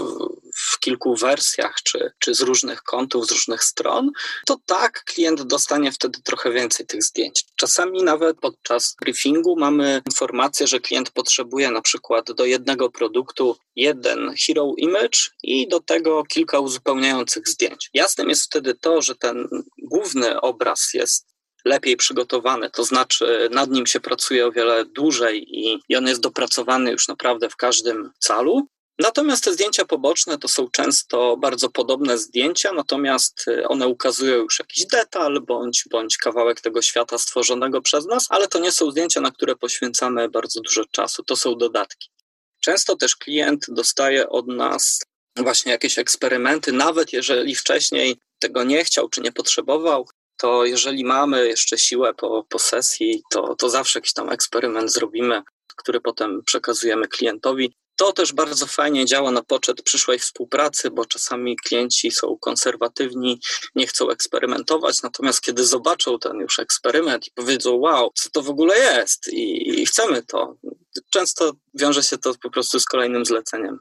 w, kilku wersjach, czy, czy z różnych kątów, z różnych stron, to tak, klient dostanie wtedy trochę więcej tych zdjęć. Czasami nawet podczas briefingu mamy informację, że klient potrzebuje na przykład do jednego produktu jeden hero image i do tego kilka uzupełniających zdjęć. Jasnym jest wtedy to, że ten główny obraz jest lepiej przygotowany, to znaczy nad nim się pracuje o wiele dłużej i, i on jest dopracowany już naprawdę w każdym calu. Natomiast te zdjęcia poboczne to są często bardzo podobne zdjęcia, natomiast y, one ukazują już jakiś detal bądź, bądź kawałek tego świata stworzonego przez nas, ale to nie są zdjęcia, na które poświęcamy bardzo dużo czasu, to są dodatki. Często też klient dostaje od nas właśnie jakieś eksperymenty, nawet jeżeli wcześniej tego nie chciał czy nie potrzebował, to jeżeli mamy jeszcze siłę po, po sesji, to, to zawsze jakiś tam eksperyment zrobimy, który potem przekazujemy klientowi. To też bardzo fajnie działa na poczet przyszłej współpracy, bo czasami klienci są konserwatywni, nie chcą eksperymentować, natomiast kiedy zobaczą ten już eksperyment i powiedzą, wow, co to w ogóle jest i, i chcemy to, często wiąże się to po prostu z kolejnym zleceniem.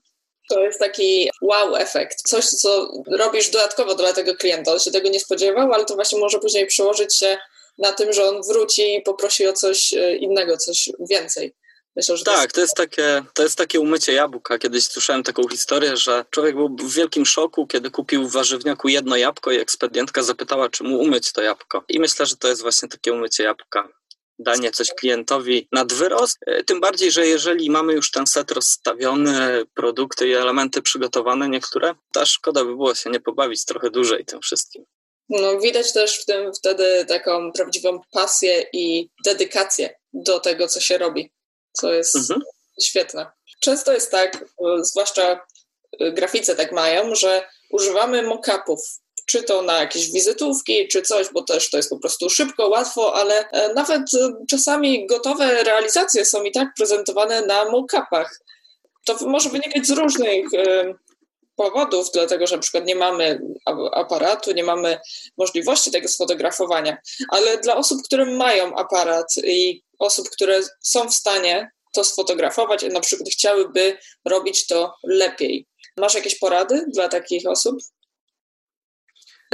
To jest taki wow efekt. Coś, co robisz dodatkowo dla tego klienta. On się tego nie spodziewał, ale to właśnie może później przełożyć się na tym, że on wróci i poprosi o coś e, innego, coś więcej. Myślę, że tak, to jest... to jest, takie, to jest takie umycie jabłka. Kiedyś słyszałem taką historię, że człowiek był w wielkim szoku, kiedy kupił w warzywniaku jedno jabłko i ekspedientka zapytała, czy mu umyć to jabłko. I myślę, że to jest właśnie takie umycie jabłka danie coś klientowi nad wyrost. E, tym bardziej, że jeżeli mamy już ten set rozstawiony, produkty i elementy przygotowane niektóre, to szkoda by było się nie pobawić trochę dłużej tym wszystkim. No, widać też w tym wtedy taką prawdziwą pasję i dedykację do tego, co się robi, co jest mhm. świetne. Często jest tak, e, zwłaszcza e, graficy tak mają, że używamy mock-upów czy to na jakieś wizytówki, czy coś, bo też to jest po prostu szybko, łatwo, ale e, nawet e, czasami gotowe realizacje są i tak prezentowane na mock-upach. To może wynikać z różnych e, powodów, dlatego że na przykład nie mamy aparatu, nie mamy możliwości tego sfotografowania, ale dla osób, które mają aparat i osób, które są w stanie to sfotografować, na przykład chciałyby robić to lepiej. Masz jakieś porady dla takich osób?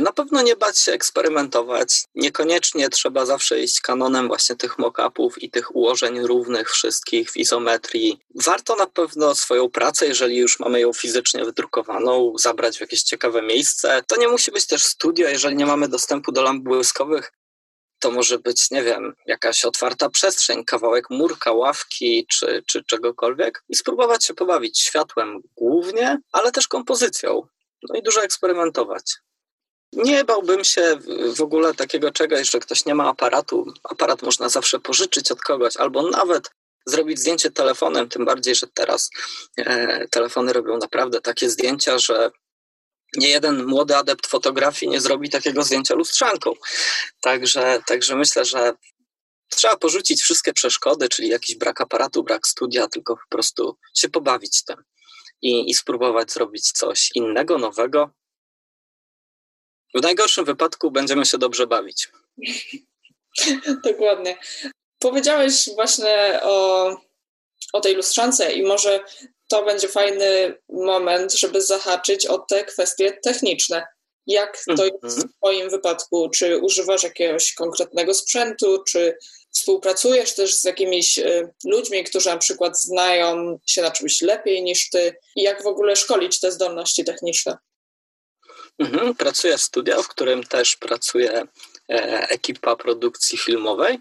Na pewno nie bać się eksperymentować. Niekoniecznie trzeba zawsze iść kanonem właśnie tych mock-upów i tych ułożeń równych wszystkich w izometrii. Warto na pewno swoją pracę, jeżeli już mamy ją fizycznie wydrukowaną, zabrać w jakieś ciekawe miejsce. To nie musi być też studio, jeżeli nie mamy dostępu do lamp błyskowych. To może być, nie wiem, jakaś otwarta przestrzeń, kawałek murka, ławki czy, czy czegokolwiek i spróbować się pobawić światłem głównie, ale też kompozycją. No i dużo eksperymentować. Nie bałbym się w ogóle takiego czegoś, że ktoś nie ma aparatu. Aparat można zawsze pożyczyć od kogoś, albo nawet zrobić zdjęcie telefonem, tym bardziej, że teraz e, telefony robią naprawdę takie zdjęcia, że nie jeden młody adept fotografii nie zrobi takiego zdjęcia lustrzanką. Także, także myślę, że trzeba porzucić wszystkie przeszkody, czyli jakiś brak aparatu, brak studia, tylko po prostu się pobawić tym i, i spróbować zrobić coś innego, nowego. W najgorszym wypadku będziemy się dobrze bawić. *laughs* Dokładnie. Powiedziałeś właśnie o, o tej lustrzance i może to będzie fajny moment, żeby zahaczyć o te kwestie techniczne. Jak to jest mhm. w Twoim wypadku? Czy używasz jakiegoś konkretnego sprzętu, czy współpracujesz też z jakimiś e, ludźmi, którzy na przykład znają się na czymś lepiej niż Ty? I jak w ogóle szkolić te zdolności techniczne? Mhm, pracuję w studio, w którym też pracuje e, ekipa produkcji filmowej.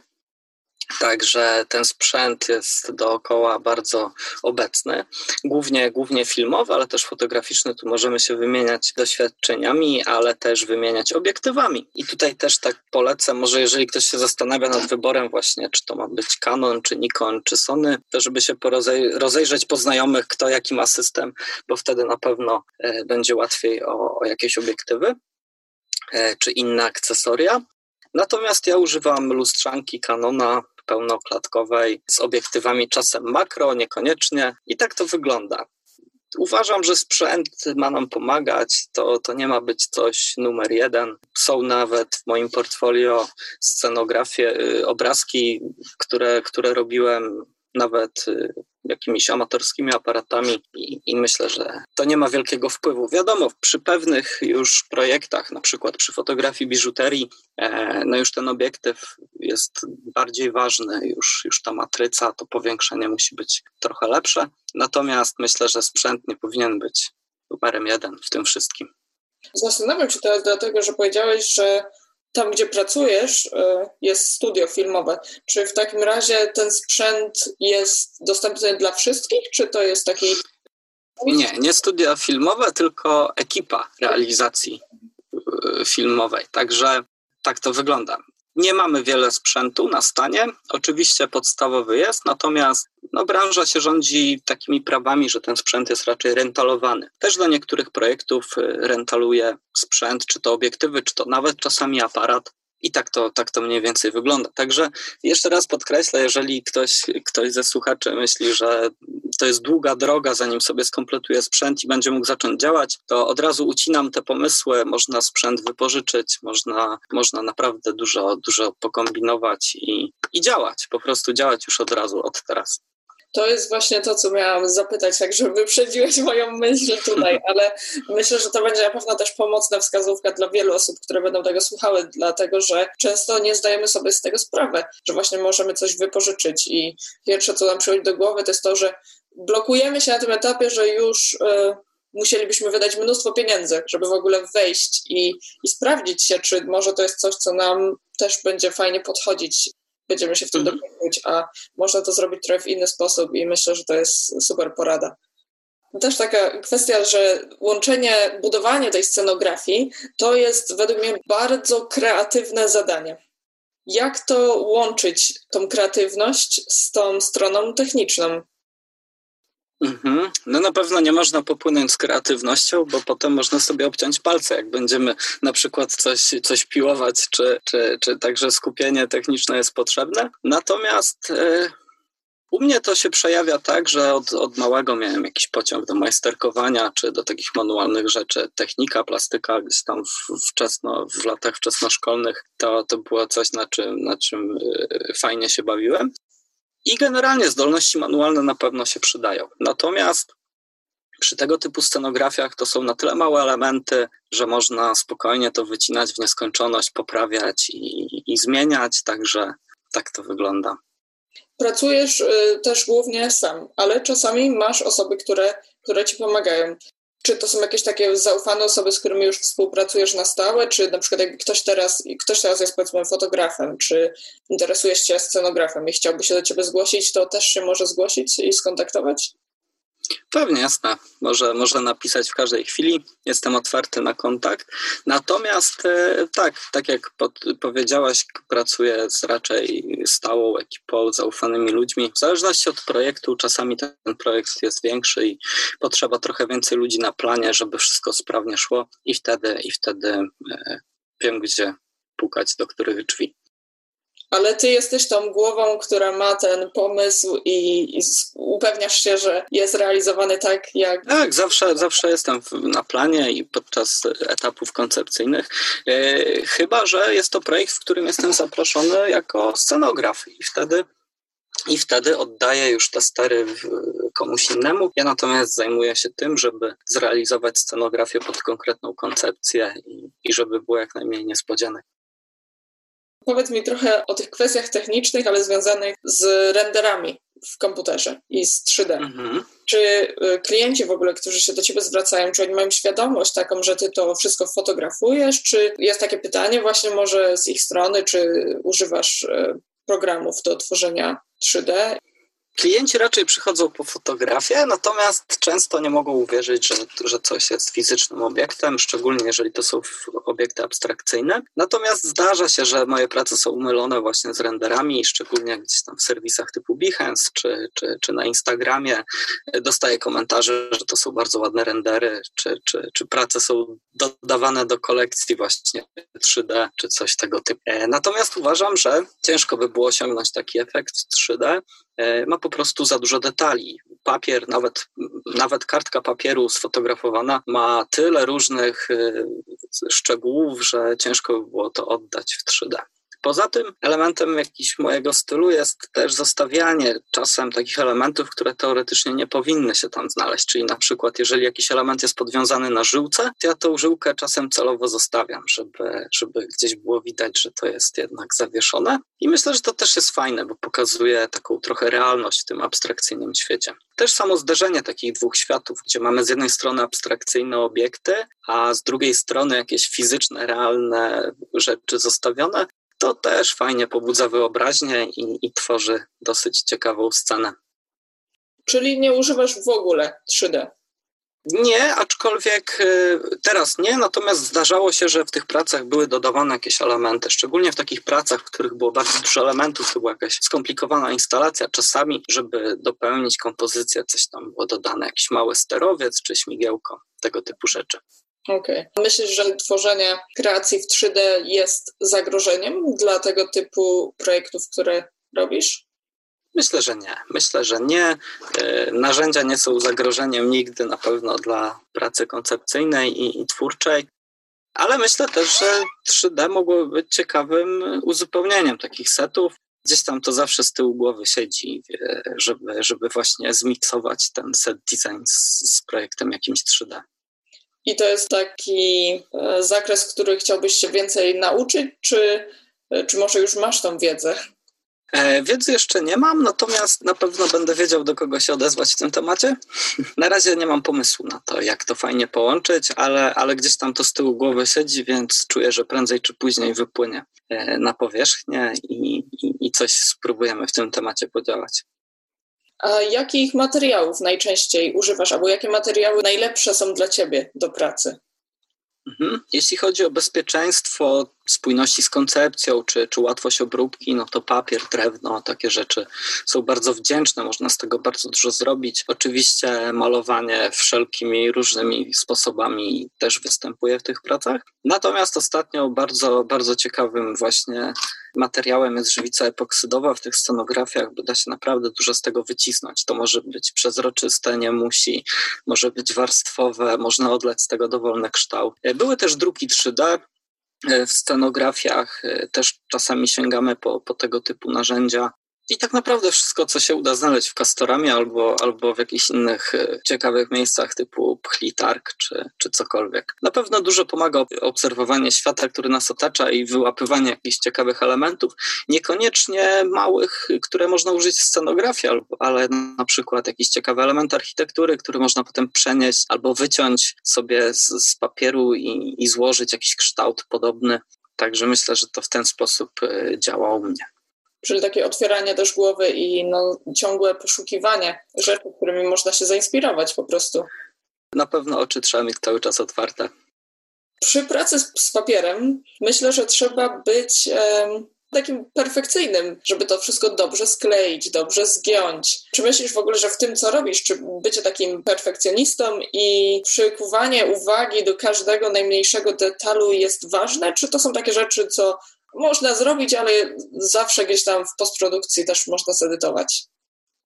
Także ten sprzęt jest dookoła bardzo obecny, głównie, głównie filmowy, ale też fotograficzny. Tu możemy się wymieniać doświadczeniami, ale też wymieniać obiektywami. I tutaj też tak polecę, może jeżeli ktoś się zastanawia nad wyborem właśnie, czy to ma być Canon, czy Nikon, czy Sony, to żeby się rozejrzeć po znajomych, kto jaki ma system, bo wtedy na pewno e, będzie łatwiej o, o jakieś obiektywy e, czy inne akcesoria. Natomiast ja używam lustrzanki Canona pełnoklatkowej z obiektywami czasem makro, niekoniecznie i tak to wygląda. Uważam, że sprzęt ma nam pomagać, to, to nie ma być coś numer jeden. Są nawet w moim portfolio scenografie, y, obrazki, które, które robiłem nawet y, jakimiś amatorskimi aparatami i, i, myślę, że to nie ma wielkiego wpływu. Wiadomo, przy pewnych już projektach, na przykład przy fotografii biżuterii, e, no już ten obiektyw jest bardziej ważny, już, już ta matryca, to powiększenie musi być trochę lepsze. Natomiast myślę, że sprzęt nie powinien być numerem jeden w tym wszystkim. Zastanawiam się teraz dlatego, że powiedziałeś, że tam, gdzie pracujesz, e, jest studio filmowe. Czy w takim razie ten sprzęt jest dostępny dla wszystkich, czy to jest taki. Nie, nie studia filmowe, tylko ekipa realizacji e, filmowej. Także tak to wygląda. Nie mamy wiele sprzętu na stanie. Oczywiście podstawowy jest, natomiast no, branża się rządzi takimi prawami, że ten sprzęt jest raczej rentalowany. Też do niektórych projektów y, rentaluje sprzęt, czy to obiektywy, czy to nawet czasami aparat. I tak to, tak to mniej więcej wygląda. Także jeszcze raz podkreślę, jeżeli ktoś, ktoś ze słuchaczy myśli, że to jest długa droga, zanim sobie skompletuje sprzęt i będzie mógł zacząć działać, to od razu ucinam te pomysły. Można sprzęt wypożyczyć, można, można naprawdę dużo, dużo pokombinować i, i działać, po prostu działać już od razu, od teraz. To jest właśnie to, co miałam zapytać, tak żeby wyprzedziłeś moją myśl tutaj, *laughs* ale myślę, że to będzie na pewno też pomocna wskazówka dla wielu osób, które będą tego słuchały, dlatego że często nie zdajemy sobie z tego sprawy, że właśnie możemy coś wypożyczyć. I pierwsze, co nam przychodzi do głowy, to jest to, że blokujemy się na tym etapie, że już y, musielibyśmy wydać mnóstwo pieniędzy, żeby w ogóle wejść i, i sprawdzić się, czy może to jest coś, co nam też będzie fajnie podchodzić będziemy się w tym mhm. dopytać, a można to zrobić trochę w inny sposób i myślę, że to jest super porada. Też taka kwestia, że łączenie, budowanie tej scenografii to jest według mnie bardzo kreatywne zadanie. Jak to łączyć, tą kreatywność z tą stroną techniczną? Mhm. No na pewno nie można popłynąć z kreatywnością, bo potem można sobie obciąć palce, jak będziemy na przykład coś, coś piłować, czy, czy, czy także skupienie techniczne jest potrzebne. Natomiast yy, u mnie to się przejawia tak, że od, od małego miałem jakiś pociąg do majsterkowania, czy do takich manualnych rzeczy. Technika, plastyka gdzieś tam wczesno, w latach wczesnoszkolnych to, to było coś, na czym, na czym yy, fajnie się bawiłem. I generalnie zdolności manualne na pewno się przydają. Natomiast Przy tego typu scenografiach to są na tyle małe elementy, że można spokojnie to wycinać w nieskończoność, poprawiać i, i zmieniać, także tak to wygląda. Pracujesz y, też głównie sam, ale czasami masz osoby, które, które ci pomagają. Czy to są jakieś takie zaufane osoby, z którymi już współpracujesz na stałe, czy na przykład jakby ktoś teraz, ktoś teraz jest powiedzmy fotografem, czy interesujesz się scenografem i chciałby się do ciebie zgłosić, to też się może zgłosić i skontaktować? Pewnie, jasne. Może, może napisać w każdej chwili. Jestem otwarty na kontakt. Natomiast e, tak, tak jak pod, powiedziałaś, pracuję z raczej stałą ekipą, zaufanymi ludźmi. W zależności od projektu, czasami ten projekt jest większy i potrzeba trochę więcej ludzi na planie, żeby wszystko sprawnie szło i wtedy, i wtedy e, wiem, gdzie pukać, do których drzwi ale ty jesteś tą głową, która ma ten pomysł i, i upewniasz się, że jest realizowany tak, jak. Tak, zawsze, zawsze jestem na planie i podczas etapów koncepcyjnych. E, chyba, że jest to projekt, w którym jestem zaproszony jako scenograf i wtedy. I wtedy oddaję już te stery komuś innemu. Ja natomiast zajmuję się tym, żeby zrealizować scenografię pod konkretną koncepcję i, i żeby było jak najmniej niespodzianek. Powiedz mi trochę o tych kwestiach technicznych, ale związanych z renderami w komputerze i z 3D. Mhm. Czy y, klienci w ogóle, którzy się do ciebie zwracają, czy oni mają świadomość taką, że ty to wszystko fotografujesz? Czy jest takie pytanie właśnie może z ich strony, czy używasz y, programów do tworzenia 3D? Klienci raczej przychodzą po fotografię, natomiast często nie mogą uwierzyć, że, że coś jest fizycznym obiektem, szczególnie jeżeli to są obiekty abstrakcyjne. Natomiast zdarza się, że moje prace są umylone właśnie z renderami, szczególnie gdzieś tam w serwisach typu Behance czy, czy, czy na Instagramie. Dostaję komentarze, że to są bardzo ładne rendery, czy, czy, czy prace są dodawane do kolekcji właśnie 3D, czy coś tego typu. Natomiast uważam, że ciężko by było osiągnąć taki efekt 3D, E, ma po prostu za dużo detali. Papier, nawet, nawet kartka papieru sfotografowana ma tyle różnych e, szczegółów, że ciężko by było to oddać w 3D. Poza tym elementem jakiś mojego stylu jest też zostawianie czasem takich elementów, które teoretycznie nie powinny się tam znaleźć. Czyli na przykład, jeżeli jakiś element jest podwiązany na żyłce, to ja tą żyłkę czasem celowo zostawiam, żeby, żeby gdzieś było widać, że to jest jednak zawieszone. I myślę, że to też jest fajne, bo pokazuje taką trochę realność w tym abstrakcyjnym świecie. Też samo zderzenie takich dwóch światów, gdzie mamy z jednej strony abstrakcyjne obiekty, a z drugiej strony jakieś fizyczne, realne rzeczy zostawione, to też fajnie pobudza wyobraźnię i, i tworzy dosyć ciekawą scenę. Czyli nie używasz w ogóle 3D? Nie, aczkolwiek y, teraz nie, natomiast zdarzało się, że w tych pracach były dodawane jakieś elementy, szczególnie w takich pracach, w których było bardzo dużo elementów, to była jakaś skomplikowana instalacja. Czasami, żeby dopełnić kompozycję, coś tam było dodane, jakiś mały sterowiec czy śmigiełko, tego typu rzeczy. Okej. Okay. Myślisz, że tworzenie kreacji w 3D jest zagrożeniem dla tego typu projektów, które robisz? Myślę, że nie. Myślę, że nie. E, narzędzia nie są zagrożeniem nigdy na pewno dla pracy koncepcyjnej i, i twórczej, ale myślę też, że 3D mogłoby być ciekawym uzupełnieniem takich setów. Gdzieś tam to zawsze z tyłu głowy siedzi, żeby, żeby właśnie zmiksować ten set design z, z projektem jakimś 3D. I to jest taki e, zakres, który chciałbyś się więcej nauczyć, czy, e, czy może już masz tą wiedzę? E, wiedzy jeszcze nie mam, natomiast na pewno będę wiedział, do kogo się odezwać w tym temacie. *laughs* Na razie nie mam pomysłu na to, jak to fajnie połączyć, ale, ale gdzieś tam to z tyłu głowy siedzi, więc czuję, że prędzej czy później wypłynie na powierzchnię i, i, i coś spróbujemy w tym temacie podziałać. A jakich materiałów najczęściej używasz, albo jakie materiały najlepsze są dla ciebie do pracy? Mhm. Jeśli chodzi o bezpieczeństwo, spójności z koncepcją, czy, czy łatwość obróbki, no to papier, drewno, takie rzeczy są bardzo wdzięczne, można z tego bardzo dużo zrobić. Oczywiście malowanie wszelkimi różnymi sposobami też występuje w tych pracach. Natomiast ostatnio bardzo, bardzo ciekawym właśnie materiałem jest żywica epoksydowa w tych scenografiach, bo da się naprawdę dużo z tego wycisnąć. To może być przezroczyste, nie musi, może być warstwowe, można odleć z tego dowolny kształt. Były też druki 3D, E, w scenografiach e, też czasami sięgamy po, po tego typu narzędzia. I tak naprawdę wszystko, co się uda znaleźć w Castoramie albo, albo w jakichś innych e, ciekawych miejscach typu Pchlitark czy, czy cokolwiek. Na pewno dużo pomaga obserwowanie świata, który nas otacza i wyłapywanie jakichś ciekawych elementów, niekoniecznie małych, które można użyć w scenografii, ale na przykład jakiś ciekawy element architektury, który można potem przenieść albo wyciąć sobie z, z papieru i, i złożyć jakiś kształt podobny. Także myślę, że to w ten sposób e, działa u mnie. Czyli takie otwieranie też głowy i no, ciągłe poszukiwanie rzeczy, którymi można się zainspirować po prostu. Na pewno oczy trzeba mieć cały czas otwarte. Przy pracy z, z papierem myślę, że trzeba być takim perfekcyjnym, żeby to wszystko dobrze skleić, dobrze zgiąć. Czy myślisz w ogóle, że w tym, co robisz, czy bycie takim perfekcjonistą i przykuwanie uwagi do każdego najmniejszego detalu jest ważne, czy to są takie rzeczy, co można zrobić, ale zawsze gdzieś tam w postprodukcji też można zedytować.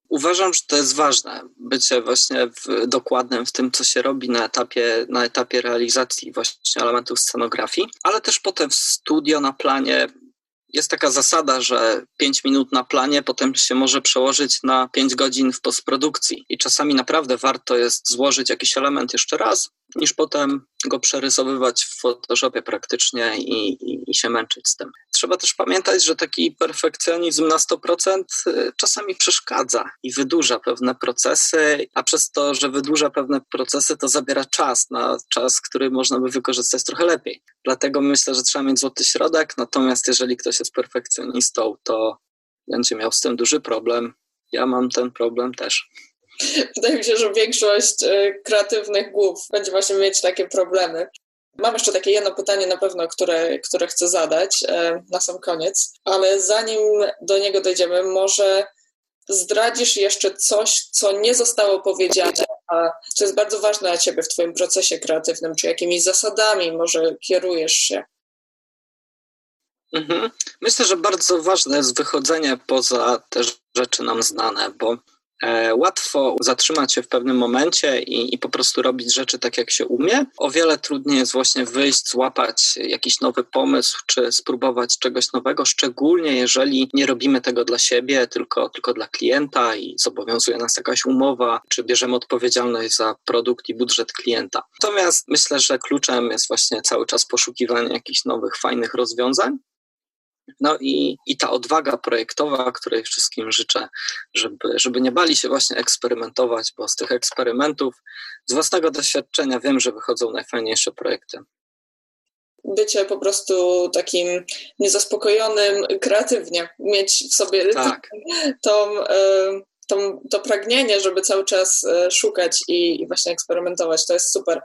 Uważam, że to jest ważne, bycie właśnie w, dokładnym w tym, co się robi na etapie, na etapie realizacji właśnie elementów scenografii, ale też potem w studio, na planie jest taka zasada, że 5 minut na planie potem się może przełożyć na 5 godzin w postprodukcji. I czasami naprawdę warto jest złożyć jakiś element jeszcze raz, niż potem go przerysowywać w Photoshopie praktycznie i, i, i, się męczyć z tym. Trzeba też pamiętać, że taki perfekcjonizm na 100% y, czasami przeszkadza i wydłuża pewne procesy, a przez to, że wydłuża pewne procesy, to zabiera czas na czas, który można by wykorzystać trochę lepiej. Dlatego myślę, że trzeba mieć złoty środek, natomiast jeżeli ktoś jest perfekcjonistą, to będzie miał z tym duży problem. Ja mam ten problem też. *laughs* Wydaje mi się, że większość e, kreatywnych głów będzie właśnie mieć takie problemy. Mam jeszcze takie jedno pytanie na pewno, które, które chcę zadać e, na sam koniec, ale zanim do niego dojdziemy, może zdradzisz jeszcze coś, co nie zostało powiedziane, a co jest bardzo ważne dla Ciebie w Twoim procesie kreatywnym, czy jakimiś zasadami może kierujesz się? Mhm. Myślę, że bardzo ważne jest wychodzenie poza te rzeczy nam znane, bo łatwo zatrzymać się w pewnym momencie i, i, po prostu robić rzeczy tak, jak się umie. O wiele trudniej jest właśnie wyjść, złapać jakiś nowy pomysł, czy spróbować czegoś nowego, szczególnie jeżeli nie robimy tego dla siebie, tylko, tylko dla klienta i zobowiązuje nas jakaś umowa, czy bierzemy odpowiedzialność za produkt i budżet klienta. Natomiast myślę, że kluczem jest właśnie cały czas poszukiwanie jakichś nowych, fajnych rozwiązań no i, i ta odwaga projektowa, której wszystkim życzę, żeby, żeby nie bali się właśnie eksperymentować, bo z tych eksperymentów, z własnego doświadczenia wiem, że wychodzą najfajniejsze projekty. Bycie po prostu takim niezaspokojonym kreatywnie, mieć w sobie tak. tą, tą, to pragnienie, żeby cały czas e, szukać i, i właśnie eksperymentować. To jest super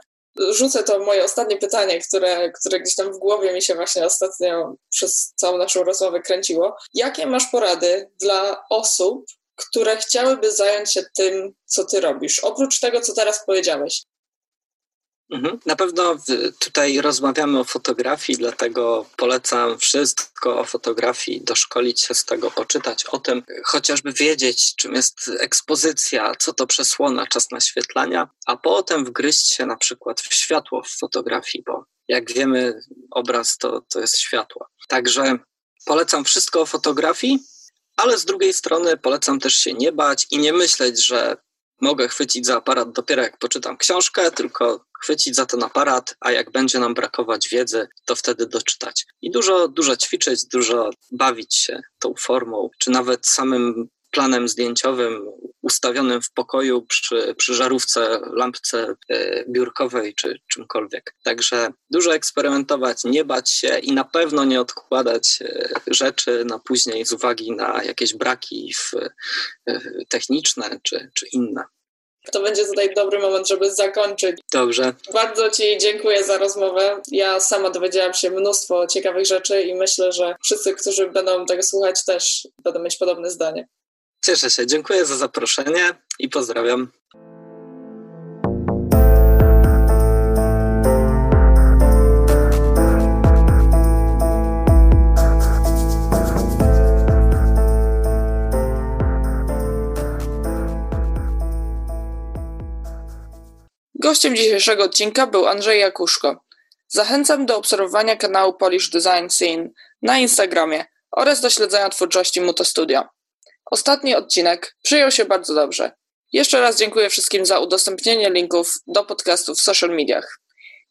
rzucę to moje ostatnie pytanie, które, które gdzieś tam w głowie mi się właśnie ostatnio przez całą naszą rozmowę kręciło. Jakie masz porady dla osób, które chciałyby zająć się tym, co ty robisz, oprócz tego, co teraz powiedziałeś? Mhm. Na pewno tutaj rozmawiamy o fotografii, dlatego polecam wszystko o fotografii, doszkolić się z tego, poczytać o tym, chociażby wiedzieć, czym jest ekspozycja, co to przesłona, czas naświetlania, a potem wgryźć się na przykład w światło w fotografii, bo jak wiemy, obraz to, to jest światło. Także polecam wszystko o fotografii, ale z drugiej strony polecam też się nie bać i nie myśleć, że mogę chwycić za aparat dopiero jak poczytam książkę, tylko chwycić za ten aparat, a jak będzie nam brakować wiedzy, to wtedy doczytać. I dużo, dużo ćwiczyć, dużo bawić się tą formą, czy nawet samym planem zdjęciowym ustawionym w pokoju przy, przy żarówce, lampce e, biurkowej czy czymkolwiek. Także dużo eksperymentować, nie bać się i na pewno nie odkładać e, rzeczy na później z uwagi na jakieś braki w, e, techniczne czy, czy inne. To będzie tutaj dobry moment, żeby zakończyć. Dobrze. Bardzo Ci dziękuję za rozmowę. Ja sama dowiedziałam się mnóstwo ciekawych rzeczy i myślę, że wszyscy, którzy będą tego słuchać, też będą mieć podobne zdanie. Cieszę się, dziękuję za zaproszenie i pozdrawiam. Gościem dzisiejszego odcinka był Andrzej Jakuszko. Zachęcam do obserwowania kanału Polish Design Scene na Instagramie oraz do śledzenia twórczości Muto Studio. Ostatni odcinek przyjął się bardzo dobrze. Jeszcze raz dziękuję wszystkim za udostępnienie linków do podcastu w social mediach.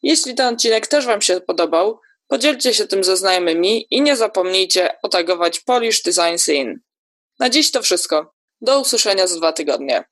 Jeśli ten odcinek też Wam się podobał, podzielcie się tym ze znajomymi i nie zapomnijcie otagować Polish Design Scene. Na dziś to wszystko. Do usłyszenia za dwa tygodnie.